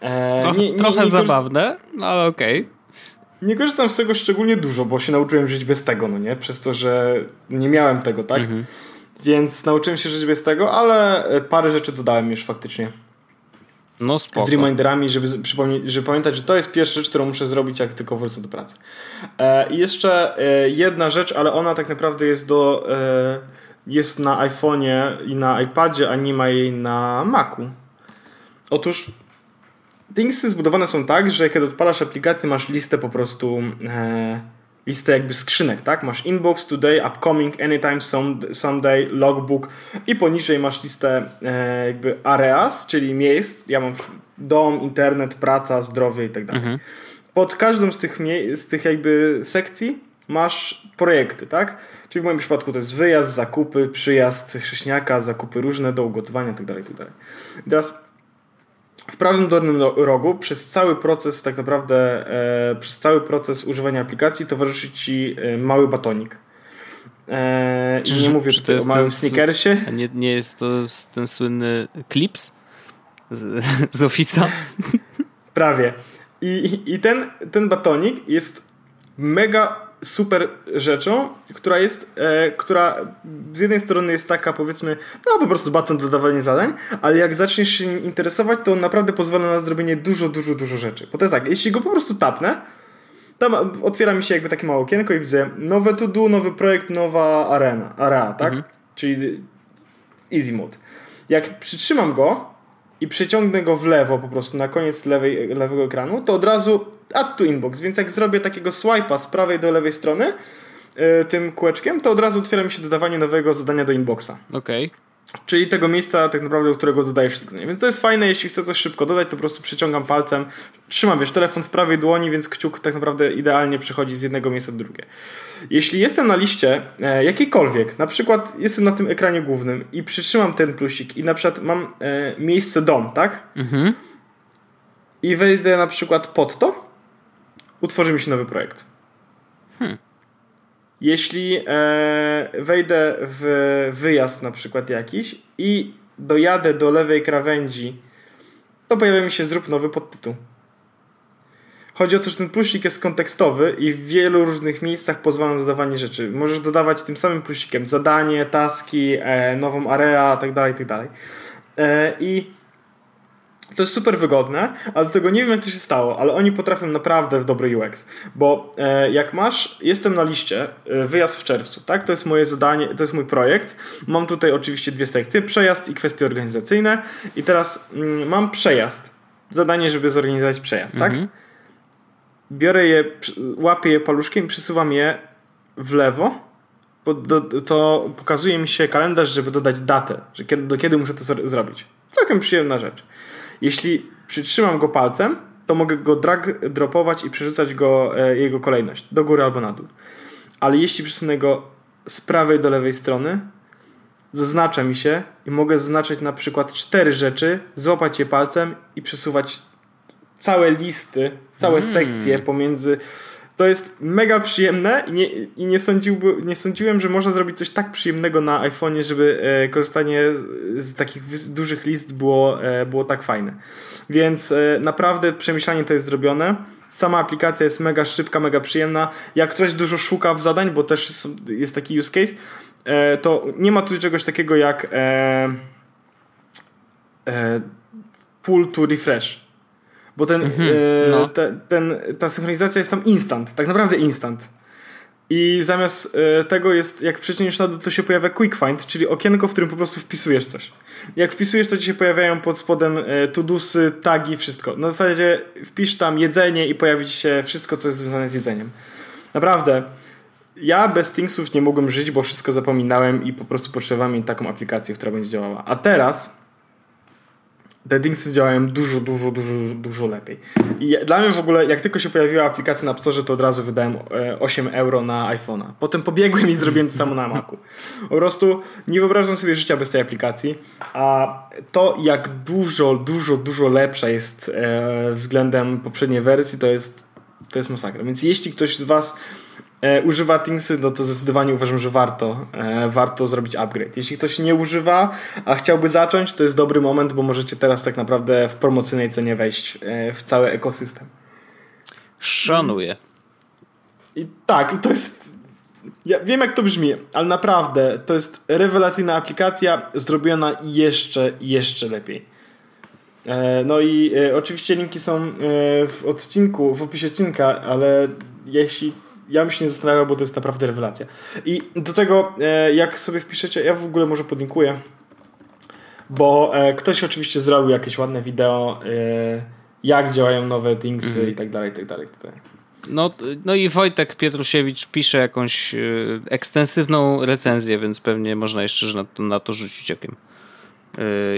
E, Troch, nie, nie, trochę nie zabawne, no ale okej. Okay. Nie korzystam z tego szczególnie dużo, bo się nauczyłem żyć bez tego, no nie? Przez to, że nie miałem tego, tak? Mhm. Więc nauczyłem się żyć bez tego, ale parę rzeczy dodałem już faktycznie. No spoko. Z reminderami, żeby, przypomnieć, żeby pamiętać, że to jest pierwsza rzecz, którą muszę zrobić, jak tylko wrócę do pracy. E, I jeszcze e, jedna rzecz, ale ona tak naprawdę jest do... E, jest na iPhone'ie i na iPadzie, a nie ma jej na Macu. Otóż Thingsy zbudowane są tak, że kiedy odpalasz aplikację, masz listę po prostu listę jakby skrzynek, tak? Masz inbox, today, upcoming, anytime, someday, logbook i poniżej masz listę e, jakby areas, czyli miejsc. Ja mam dom, internet, praca, zdrowie i tak dalej. Mhm. Pod każdą z tych, z tych jakby sekcji masz projekty, tak? Czyli w moim przypadku to jest wyjazd, zakupy, przyjazd chrześniaka, zakupy różne do ugotowania itd. Tak itd. Tak I teraz w prawym dolnym rogu przez cały proces, tak naprawdę e, przez cały proces używania aplikacji towarzyszy Ci e, mały batonik. E, czy, I nie mówię tutaj o małym sneakersie. A nie, nie jest to ten słynny Clips z, z Office'a? Prawie. I, i ten, ten batonik jest mega super rzeczą, która jest, e, która z jednej strony jest taka powiedzmy, no po prostu baton dodawanie zadań, ale jak zaczniesz się nim interesować, to on naprawdę pozwala na zrobienie dużo, dużo, dużo rzeczy. Bo to jest tak, jeśli go po prostu tapnę, tam otwiera mi się jakby takie małe okienko i widzę nowe to do, nowy projekt, nowa arena, area, tak? Mhm. Czyli easy mode. Jak przytrzymam go i przeciągnę go w lewo po prostu na koniec lewej, lewego ekranu, to od razu add to inbox, więc jak zrobię takiego swipe'a z prawej do lewej strony yy, tym kółeczkiem, to od razu otwiera mi się dodawanie nowego zadania do inboxa. Okej. Okay. Czyli tego miejsca tak naprawdę, do którego dodaję wszystko. Więc to jest fajne, jeśli chcę coś szybko dodać, to po prostu przyciągam palcem, trzymam, wiesz, telefon w prawej dłoni, więc kciuk tak naprawdę idealnie przechodzi z jednego miejsca do drugiego. Jeśli jestem na liście e, jakiejkolwiek, na przykład jestem na tym ekranie głównym i przytrzymam ten plusik i na przykład mam e, miejsce dom, tak? Mhm. I wejdę na przykład pod to, utworzy mi się nowy projekt. Hmm. Jeśli e, wejdę w wyjazd na przykład jakiś i dojadę do lewej krawędzi, to pojawia mi się zrób nowy podtytuł. Chodzi o to, że ten plusik jest kontekstowy i w wielu różnych miejscach pozwala na dodawanie rzeczy. Możesz dodawać tym samym plusikiem zadanie, taski, e, nową area, tak dalej, tak. E, I to jest super wygodne, ale do tego nie wiem jak to się stało, ale oni potrafią naprawdę w dobry UX, bo e, jak masz, jestem na liście, e, wyjazd w czerwcu, tak? To jest moje zadanie, to jest mój projekt. Mam tutaj oczywiście dwie sekcje, przejazd i kwestie organizacyjne i teraz mm, mam przejazd, zadanie, żeby zorganizować przejazd, tak? Mhm. Biorę je, łapię je paluszkiem i przesuwam je w lewo, to pokazuje mi się kalendarz, żeby dodać datę, że kiedy, do kiedy muszę to zrobić. Całkiem przyjemna rzecz. Jeśli przytrzymam go palcem, to mogę go drag dropować i przerzucać go, e, jego kolejność do góry albo na dół. Ale jeśli przesunę go z prawej do lewej strony, zaznacza mi się i mogę zaznaczyć na przykład cztery rzeczy, złapać je palcem i przesuwać całe listy, całe mm. sekcje pomiędzy to jest mega przyjemne i nie, i nie, sądziłby, nie sądziłem, że można zrobić coś tak przyjemnego na iPhone'ie, żeby e, korzystanie z takich dużych list było, e, było tak fajne. Więc e, naprawdę przemyślanie to jest zrobione. Sama aplikacja jest mega szybka, mega przyjemna. Jak ktoś dużo szuka w zadań, bo też jest, jest taki use case, e, to nie ma tu czegoś takiego jak e, e, pull to refresh bo ten, mhm, e, no. te, ten, ta synchronizacja jest tam instant, tak naprawdę instant. I zamiast e, tego jest, jak przeciągniesz na to się pojawia quick find, czyli okienko, w którym po prostu wpisujesz coś. Jak wpisujesz, to ci się pojawiają pod spodem e, tudusy, tagi, wszystko. Na zasadzie wpisz tam jedzenie i pojawi ci się wszystko, co jest związane z jedzeniem. Naprawdę. Ja bez Thingsów nie mogłem żyć, bo wszystko zapominałem i po prostu potrzebowałem taką aplikację, która będzie działała. A teraz te Dingsy działają dużo, dużo, dużo, dużo lepiej. I dla mnie w ogóle, jak tylko się pojawiła aplikacja na App Store, to od razu wydałem 8 e, euro na iPhone'a. Potem pobiegłem i zrobiłem to samo na Macu. Po prostu nie wyobrażam sobie życia bez tej aplikacji. A to, jak dużo, dużo, dużo lepsza jest e, względem poprzedniej wersji, to jest, to jest masakra. Więc jeśli ktoś z Was używa Thingsy, no to zdecydowanie uważam, że warto, e, warto zrobić upgrade. Jeśli ktoś nie używa, a chciałby zacząć, to jest dobry moment, bo możecie teraz tak naprawdę w promocyjnej cenie wejść e, w cały ekosystem. Szanuję. I tak, to jest. Ja wiem, jak to brzmi, ale naprawdę to jest rewelacyjna aplikacja, zrobiona jeszcze, jeszcze lepiej. E, no i e, oczywiście linki są e, w odcinku, w opisie odcinka, ale jeśli ja bym się nie zastanawiał, bo to jest naprawdę rewelacja. I do tego, jak sobie wpiszecie, ja w ogóle może podlinkuję, bo ktoś oczywiście zrobił jakieś ładne wideo, jak działają nowe thingsy mm. i tak dalej, i tak dalej. Tak no, no i Wojtek Pietrusiewicz pisze jakąś ekstensywną recenzję, więc pewnie można jeszcze na to, na to rzucić okiem.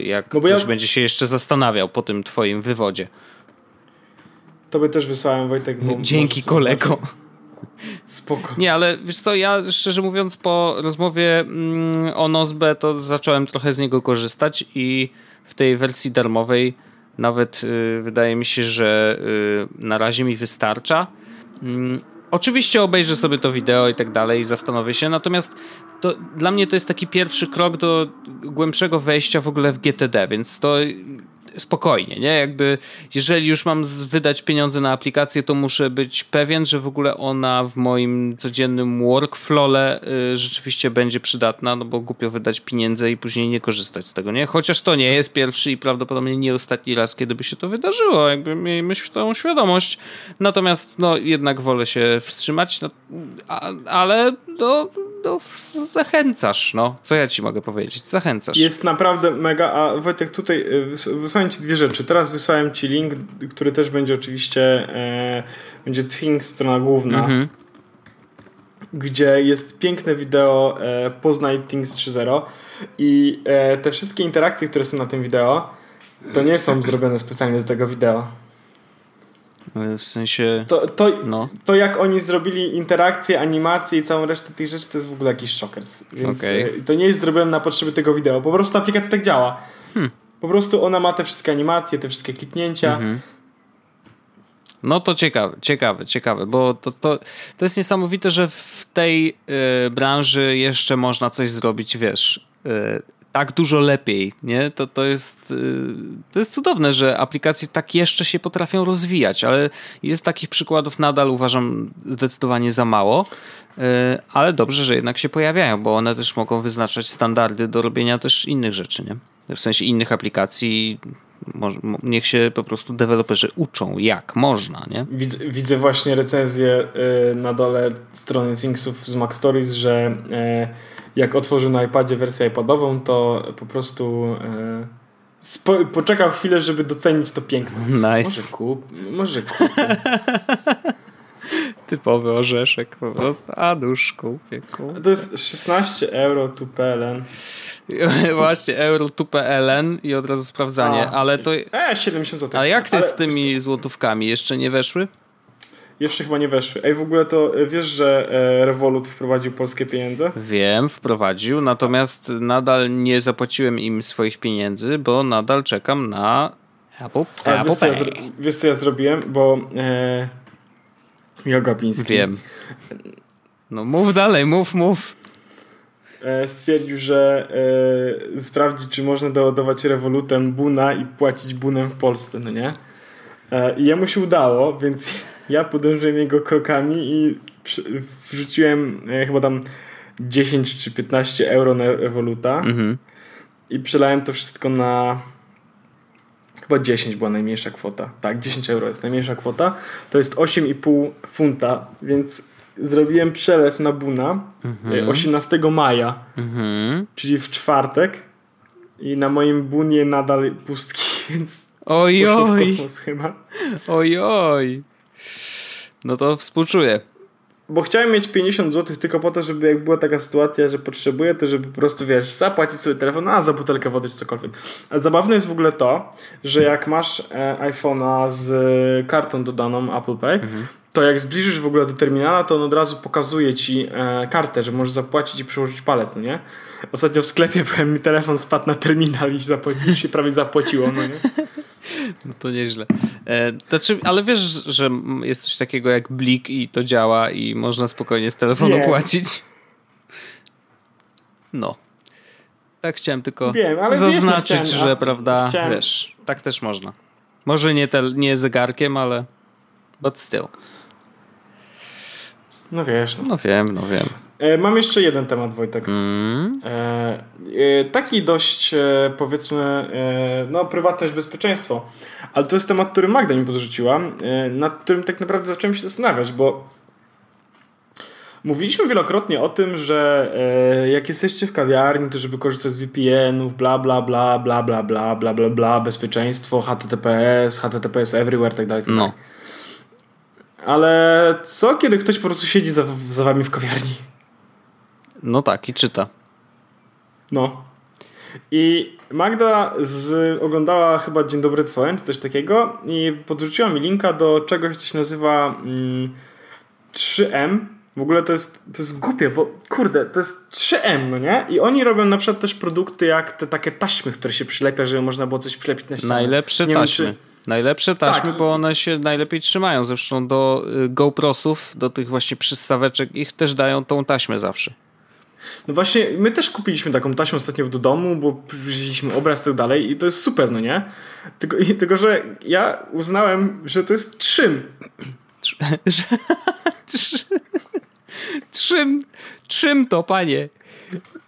Jak no ktoś ja... będzie się jeszcze zastanawiał po tym twoim wywodzie. To by też wysłałem Wojtek. Dzięki kolego. Spoko. Nie, ale wiesz co, ja szczerze mówiąc po rozmowie mm, o Nozbe to zacząłem trochę z niego korzystać i w tej wersji darmowej nawet y, wydaje mi się, że y, na razie mi wystarcza. Mm, Oczywiście obejrzę sobie to wideo i tak dalej i zastanowię się, natomiast to, dla mnie to jest taki pierwszy krok do głębszego wejścia w ogóle w GTD, więc to spokojnie, nie? Jakby, jeżeli już mam wydać pieniądze na aplikację, to muszę być pewien, że w ogóle ona w moim codziennym workflowle y, rzeczywiście będzie przydatna, no bo głupio wydać pieniądze i później nie korzystać z tego, nie? Chociaż to nie jest pierwszy i prawdopodobnie nie ostatni raz, kiedy by się to wydarzyło, jakby miejmy tą świadomość. Natomiast, no, jednak wolę się wstrzymać, no, a, ale, no, no, zachęcasz, no. Co ja ci mogę powiedzieć? Zachęcasz. Jest naprawdę mega, a Wojtek, tutaj y, wysłałem ci dwie rzeczy. Teraz wysłałem ci link, który też będzie oczywiście, e, będzie Things, strona główna, mhm. gdzie jest piękne wideo e, Poznaj Things 3.0 i e, te wszystkie interakcje, które są na tym wideo, to nie są zrobione specjalnie do tego wideo. W sensie. To, to, no. to jak oni zrobili interakcje, animacje i całą resztę tych rzeczy, to jest w ogóle jakiś szokers. Więc okay. to nie jest zrobione na potrzeby tego wideo. Po prostu aplikacja tak działa. Hmm. Po prostu ona ma te wszystkie animacje, te wszystkie kliknięcia. Mhm. No to ciekawe, ciekawe, ciekawe, bo to, to, to jest niesamowite, że w tej y, branży jeszcze można coś zrobić, wiesz, y, tak dużo lepiej, nie? To, to, jest, y, to jest cudowne, że aplikacje tak jeszcze się potrafią rozwijać, ale jest takich przykładów nadal uważam zdecydowanie za mało, y, ale dobrze, że jednak się pojawiają, bo one też mogą wyznaczać standardy do robienia też innych rzeczy, nie? W sensie innych aplikacji niech się po prostu deweloperzy uczą, jak można, nie? Widzę, widzę właśnie recenzję y, na dole strony Thingsów z Mac Stories, że jak otworzył na iPadzie wersję iPadową, to po prostu e, poczekał chwilę, żeby docenić to piękno. Nice. Może kup, może kup. Typowy orzeszek po prostu. A dusz kupię, To jest 16 euro tu PLN. Właśnie, euro tu PLN i od razu sprawdzanie, A, ale to... E, 70 zł. A jak ty ale... z tymi złotówkami? Jeszcze nie weszły? Jeszcze chyba nie weszły. Ej, w ogóle to e, wiesz, że e, Revolut wprowadził polskie pieniądze? Wiem, wprowadził, natomiast nadal nie zapłaciłem im swoich pieniędzy, bo nadal czekam na Apple, A, Apple wiesz, co ja wiesz, co ja zrobiłem? Bo e, Jogapiński... Wiem. No mów dalej, mów, mów. E, stwierdził, że e, sprawdzi, czy można doładować Revolutem Buna i płacić Bunem w Polsce, no nie? I jemu się udało, więc ja podążyłem jego krokami i wrzuciłem e, chyba tam 10 czy 15 euro na Revoluta mhm. i przelałem to wszystko na chyba 10 była najmniejsza kwota. Tak, 10 euro jest najmniejsza kwota. To jest 8,5 funta, więc zrobiłem przelew na Buna mhm. 18 e, maja, mhm. czyli w czwartek i na moim Bunie nadal pustki, więc Ojoj. w kosmos chyba. Ojoj. No to współczuję. Bo chciałem mieć 50 zł tylko po to, żeby jak była taka sytuacja, że potrzebuję, to żeby po prostu, wiesz, zapłacić sobie telefon, a za butelkę wody czy cokolwiek. A zabawne jest w ogóle to, że jak masz e, iPhone'a z kartą dodaną Apple Pay, mhm. To jak zbliżysz w ogóle do terminala, to on od razu pokazuje ci e, kartę, że możesz zapłacić i przyłożyć palec, no nie? Ostatnio w sklepie byłem, mi telefon spadł na terminal i zapłaci, się prawie zapłaciło, no nie? No to nieźle. E, znaczy, ale wiesz, że jest coś takiego jak blik i to działa i można spokojnie z telefonu Nie. płacić? No. Tak chciałem tylko Wiem, ale zaznaczyć, wiesz, chciałem, że prawda, chciałem... wiesz, tak też można. Może nie, te, nie zegarkiem, ale but still. No wiesz. No, no wiem, no wiem. E, mam jeszcze jeden temat, Wojtek. Mm. E, e, taki dość, e, powiedzmy, e, no, prywatność, bezpieczeństwo. Ale to jest temat, który Magda mi podrzuciła, e, nad którym tak naprawdę zacząłem się zastanawiać, bo mówiliśmy wielokrotnie o tym, że jak jesteście w kawiarni, to żeby korzystać z VPN-ów, bla, bla, bla, bla, bla, bla, bla, bla, bla, bezpieczeństwo, HTTPS, HTTPS everywhere, tak dalej, tak dalej. No. Ale co, kiedy ktoś po prostu siedzi za, za wami w kawiarni? No tak, i czyta. No. I Magda z, oglądała chyba Dzień Dobry TVN, czy coś takiego i podrzuciła mi linka do czegoś, co się nazywa mm, 3M. W ogóle to jest, to jest głupie, bo kurde, to jest 3M, no nie? I oni robią na przykład też produkty jak te takie taśmy, które się przylepia, żeby można było coś przylepić na ścianę. Najlepsze nie taśmy. Wiem, czy... Najlepsze taśmy, tak. bo one się najlepiej trzymają. Zresztą do y, GoProsów, do tych właśnie przystaweczek, ich też dają tą taśmę zawsze. No właśnie, my też kupiliśmy taką taśmę ostatnio do domu, bo wzięliśmy obraz i tak dalej i to jest super, no nie? Tylko, i, tylko że ja uznałem, że to jest trzym. Trzym, trzym to, panie.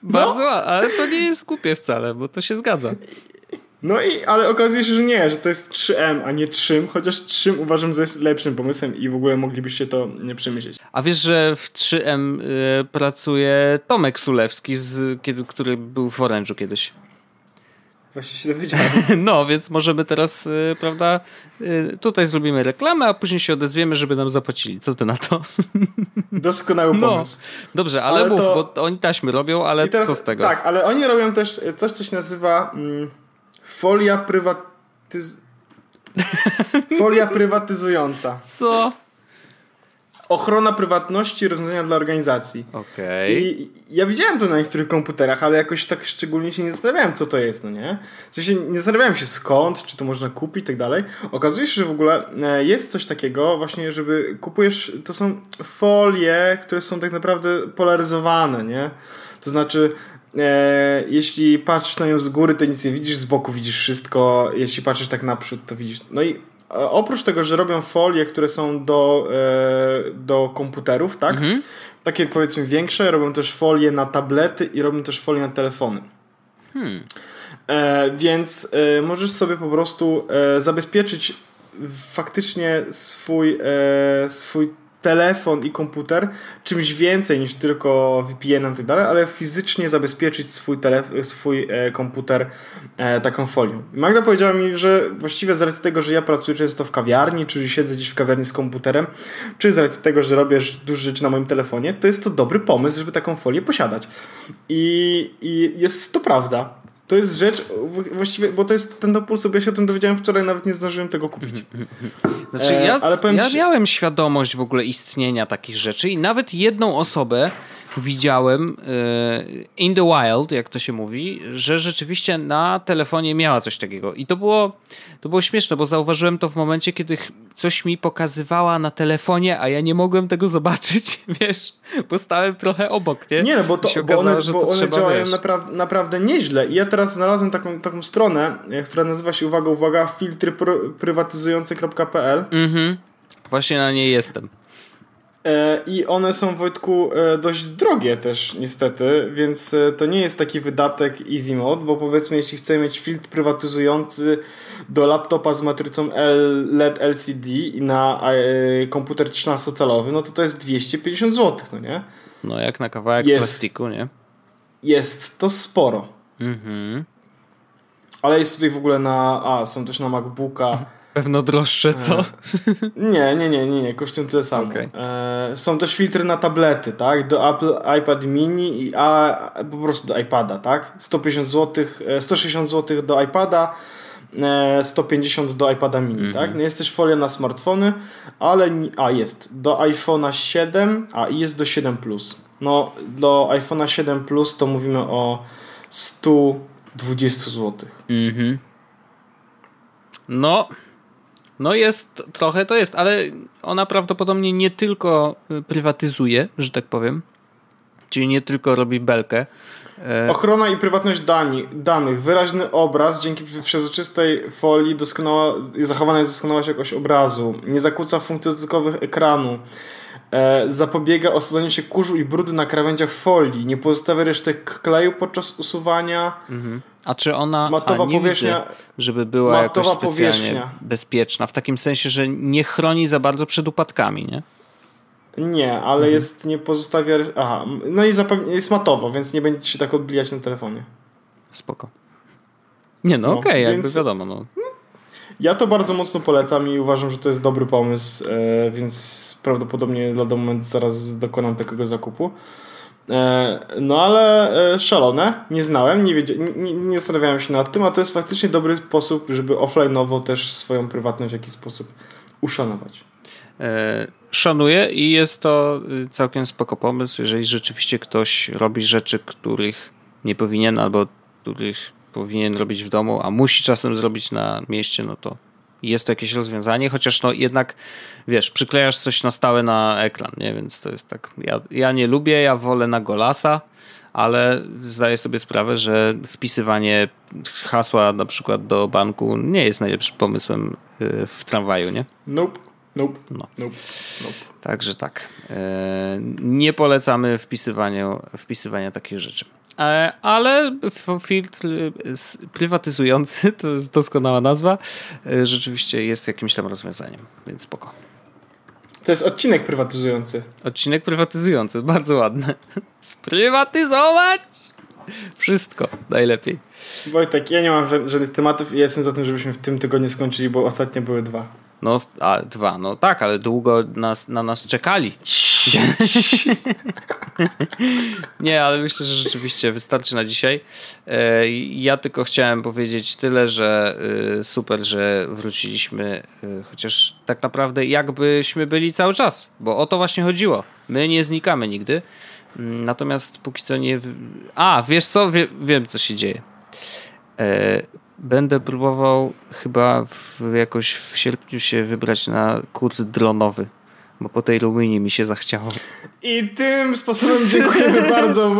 Bardzo, no. ale to nie jest głupie wcale, bo to się zgadza. No i, ale okazuje się, że nie, że to jest 3M, a nie 3, chociaż 3 uważam, że jest lepszym pomysłem i w ogóle moglibyście to nie przemyśleć. A wiesz, że w 3M y, pracuje Tomek Sulewski, z, kiedy, który był w Orange'u kiedyś. Właśnie się dowiedziałem. No, więc możemy teraz, y, prawda, y, tutaj zrobimy reklamę, a później się odezwiemy, żeby nam zapłacili. Co ty na to? Doskonały no. pomysł. No, dobrze, ale, ale mów, to... bo oni taśmy robią, ale teraz, co z tego? Tak, ale oni robią też coś, co się nazywa... Mm, Folia prywatyz... Folia prywatyzująca. Co? Ochrona prywatności rozwiązania dla organizacji. Okej. Okay. I ja widziałem to na niektórych komputerach, ale jakoś tak szczególnie się nie zastanawiałem, co to jest, no nie? W sensie nie zastanawiałem się skąd, czy to można kupić i tak dalej. Okazuje się, że w ogóle e, jest coś takiego właśnie, żeby kupujesz, to są folie, które są tak naprawdę polaryzowane, nie? To znaczy e, jeśli patrzysz na nią z góry, to nic nie widzisz, z boku widzisz wszystko, jeśli patrzysz tak naprzód, to widzisz. No i e, oprócz tego, że robią folie, które są do, e, do komputerów, tak? Mhm. Takie powiedzmy większe, robią też folie na tablety i robią też folie na telefony. Hmm. E, więc e, możesz sobie po prostu e, zabezpieczyć faktycznie swój, e, swój telefon i komputer czymś więcej niż tylko VPN-em i tak dalej, ale fizycznie zabezpieczyć swój, telef- swój e, komputer e, taką folią. Magda powiedziała mi, że właściwie z racji tego, że ja pracuję często w kawiarni, czy siedzę gdzieś w kawiarni z komputerem, czy z racji tego, że robię dużo rzeczy na moim telefonie, to jest to dobry pomysł, żeby taką folię posiadać. I, i jest to prawda. To jest rzecz, właściwie, bo to jest ten bo ja się o tym dowiedziałem wczoraj, nawet nie zdążyłem tego kupić. Znaczy, ja, e, ale ja miałem świadomość w ogóle istnienia takich rzeczy i nawet jedną osobę widziałem e, in the wild, jak to się mówi, że rzeczywiście na telefonie miała coś takiego. I to było, to było śmieszne, bo zauważyłem to w momencie, kiedy coś mi pokazywała na telefonie, a ja nie mogłem tego zobaczyć, wiesz, bo stałem trochę obok, nie? Nie, no bo, to, bo one, bo to one działają napra naprawdę nieźle. I ja teraz znalazłem taką, taką stronę, e, która nazywa się, uwaga, uwaga, filtryprywatyzujące.pl Mhm. Właśnie na niej jestem. E, I one są, Wojtku, e, dość drogie też niestety, więc e, to nie jest taki wydatek easy mode, bo powiedzmy, jeśli chcemy mieć filtr prywatyzujący do laptopa z matrycą LED LCD i na komputer 13-calowy, no to to jest 250 zł, no nie? No jak na kawałek jest, plastiku, nie? Jest to sporo. Mhm. Ale jest tutaj w ogóle na... A, są też na MacBooka Pewno droższe, co? E, nie, nie, nie, nie, nie, kosztują tyle samo. Okay. E, są też filtry na tablety, tak? Do Apple iPad mini i a, po prostu do iPada, tak? 150 zł, 160 zł do iPada, 150 e, do iPada mini, mm -hmm. tak? No jest też folia na smartfony, ale a jest do iPhone'a 7, a i jest do 7 Plus. No do iPhone'a 7 Plus to mówimy o 120 zł. Mhm. No, no jest, trochę to jest, ale ona prawdopodobnie nie tylko prywatyzuje, że tak powiem, czyli nie tylko robi belkę. E, Ochrona i prywatność dani, danych, wyraźny obraz dzięki przezroczystej folii doskonała, zachowana jest doskonała jakość obrazu, nie zakłóca funkcji dotykowych ekranu, e, zapobiega osadzeniu się kurzu i brudu na krawędziach folii, nie pozostawia resztek kleju podczas usuwania. Mhm. A czy ona matowa a, powierzchnia, widzę, żeby była jakoś specjalnie powierzchnia. bezpieczna, w takim sensie, że nie chroni za bardzo przed upadkami, nie? Nie, ale mhm. jest, nie pozostawia. Aha, no i zapewne jest matowo, więc nie będzie się tak odbijać na telefonie. Spoko. Nie, no, no okej, okay, jakby wiadomo. No. Ja to bardzo mocno polecam i uważam, że to jest dobry pomysł, e, więc prawdopodobnie lada moment zaraz dokonam takiego zakupu. E, no ale e, szalone, nie znałem, nie, wiedzia- nie, nie zastanawiałem się nad tym, a to jest faktycznie dobry sposób, żeby offline'owo też swoją prywatność w jakiś sposób uszanować. Szanuję i jest to y, całkiem spoko pomysł, jeżeli rzeczywiście ktoś robi rzeczy, których nie powinien albo których powinien robić w domu, a musi czasem zrobić na mieście, no to jest to jakieś rozwiązanie, chociaż no jednak, wiesz, przyklejasz coś na stałe na ekran, nie? Więc to jest tak, ja, ja nie lubię, ja wolę na golasa, ale zdaję sobie sprawę, że wpisywanie hasła na przykład do banku nie jest najlepszym pomysłem y, w tramwaju, nie? Nope. Nope. No. Nope. Nope. Także tak. E, nie polecamy wpisywania, wpisywania takich rzeczy. E, ale filtr prywatyzujący, to jest doskonała nazwa, e, rzeczywiście jest jakimś tam rozwiązaniem, więc spoko. To jest odcinek prywatyzujący. Odcinek prywatyzujący, bardzo ładne. Sprywatyzować wszystko, najlepiej. Wojtek, ja nie mam żadnych tematów i jestem za tym, żebyśmy w tym tygodniu skończyli, bo ostatnio były dwa. No, a, dwa, no tak, ale długo nas, na nas czekali. nie, ale myślę, że rzeczywiście wystarczy na dzisiaj. E, ja tylko chciałem powiedzieć tyle, że e, super, że wróciliśmy, e, chociaż tak naprawdę jakbyśmy byli cały czas, bo o to właśnie chodziło. My nie znikamy nigdy. Mm, natomiast póki co nie. A, wiesz co? Wie, wiem, co się dzieje będę próbował chyba w, jakoś w sierpniu się wybrać na kurs dronowy bo po tej Rumunii mi się zachciało. I tym sposobem dziękujemy bardzo.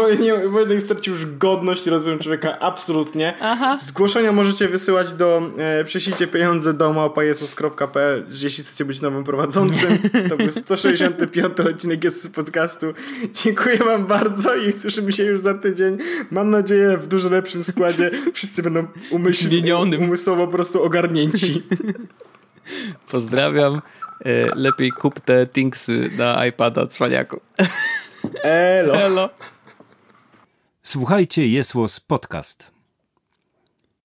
Wojtek stracił już godność rozumiem człowieka, absolutnie. Aha. Zgłoszenia możecie wysyłać do e, pieniądze do małpajesus.pl jeśli chcecie być nowym prowadzącym. To był 165 odcinek jest z podcastu. Dziękuję wam bardzo i słyszymy się już za tydzień. Mam nadzieję w dużo lepszym składzie. Wszyscy będą umyślni, umysłowo po prostu ogarnięci. Pozdrawiam. E, lepiej kup te Thingsy na iPada cwaniaku. Elo. Elo. Słuchajcie, jest podcast.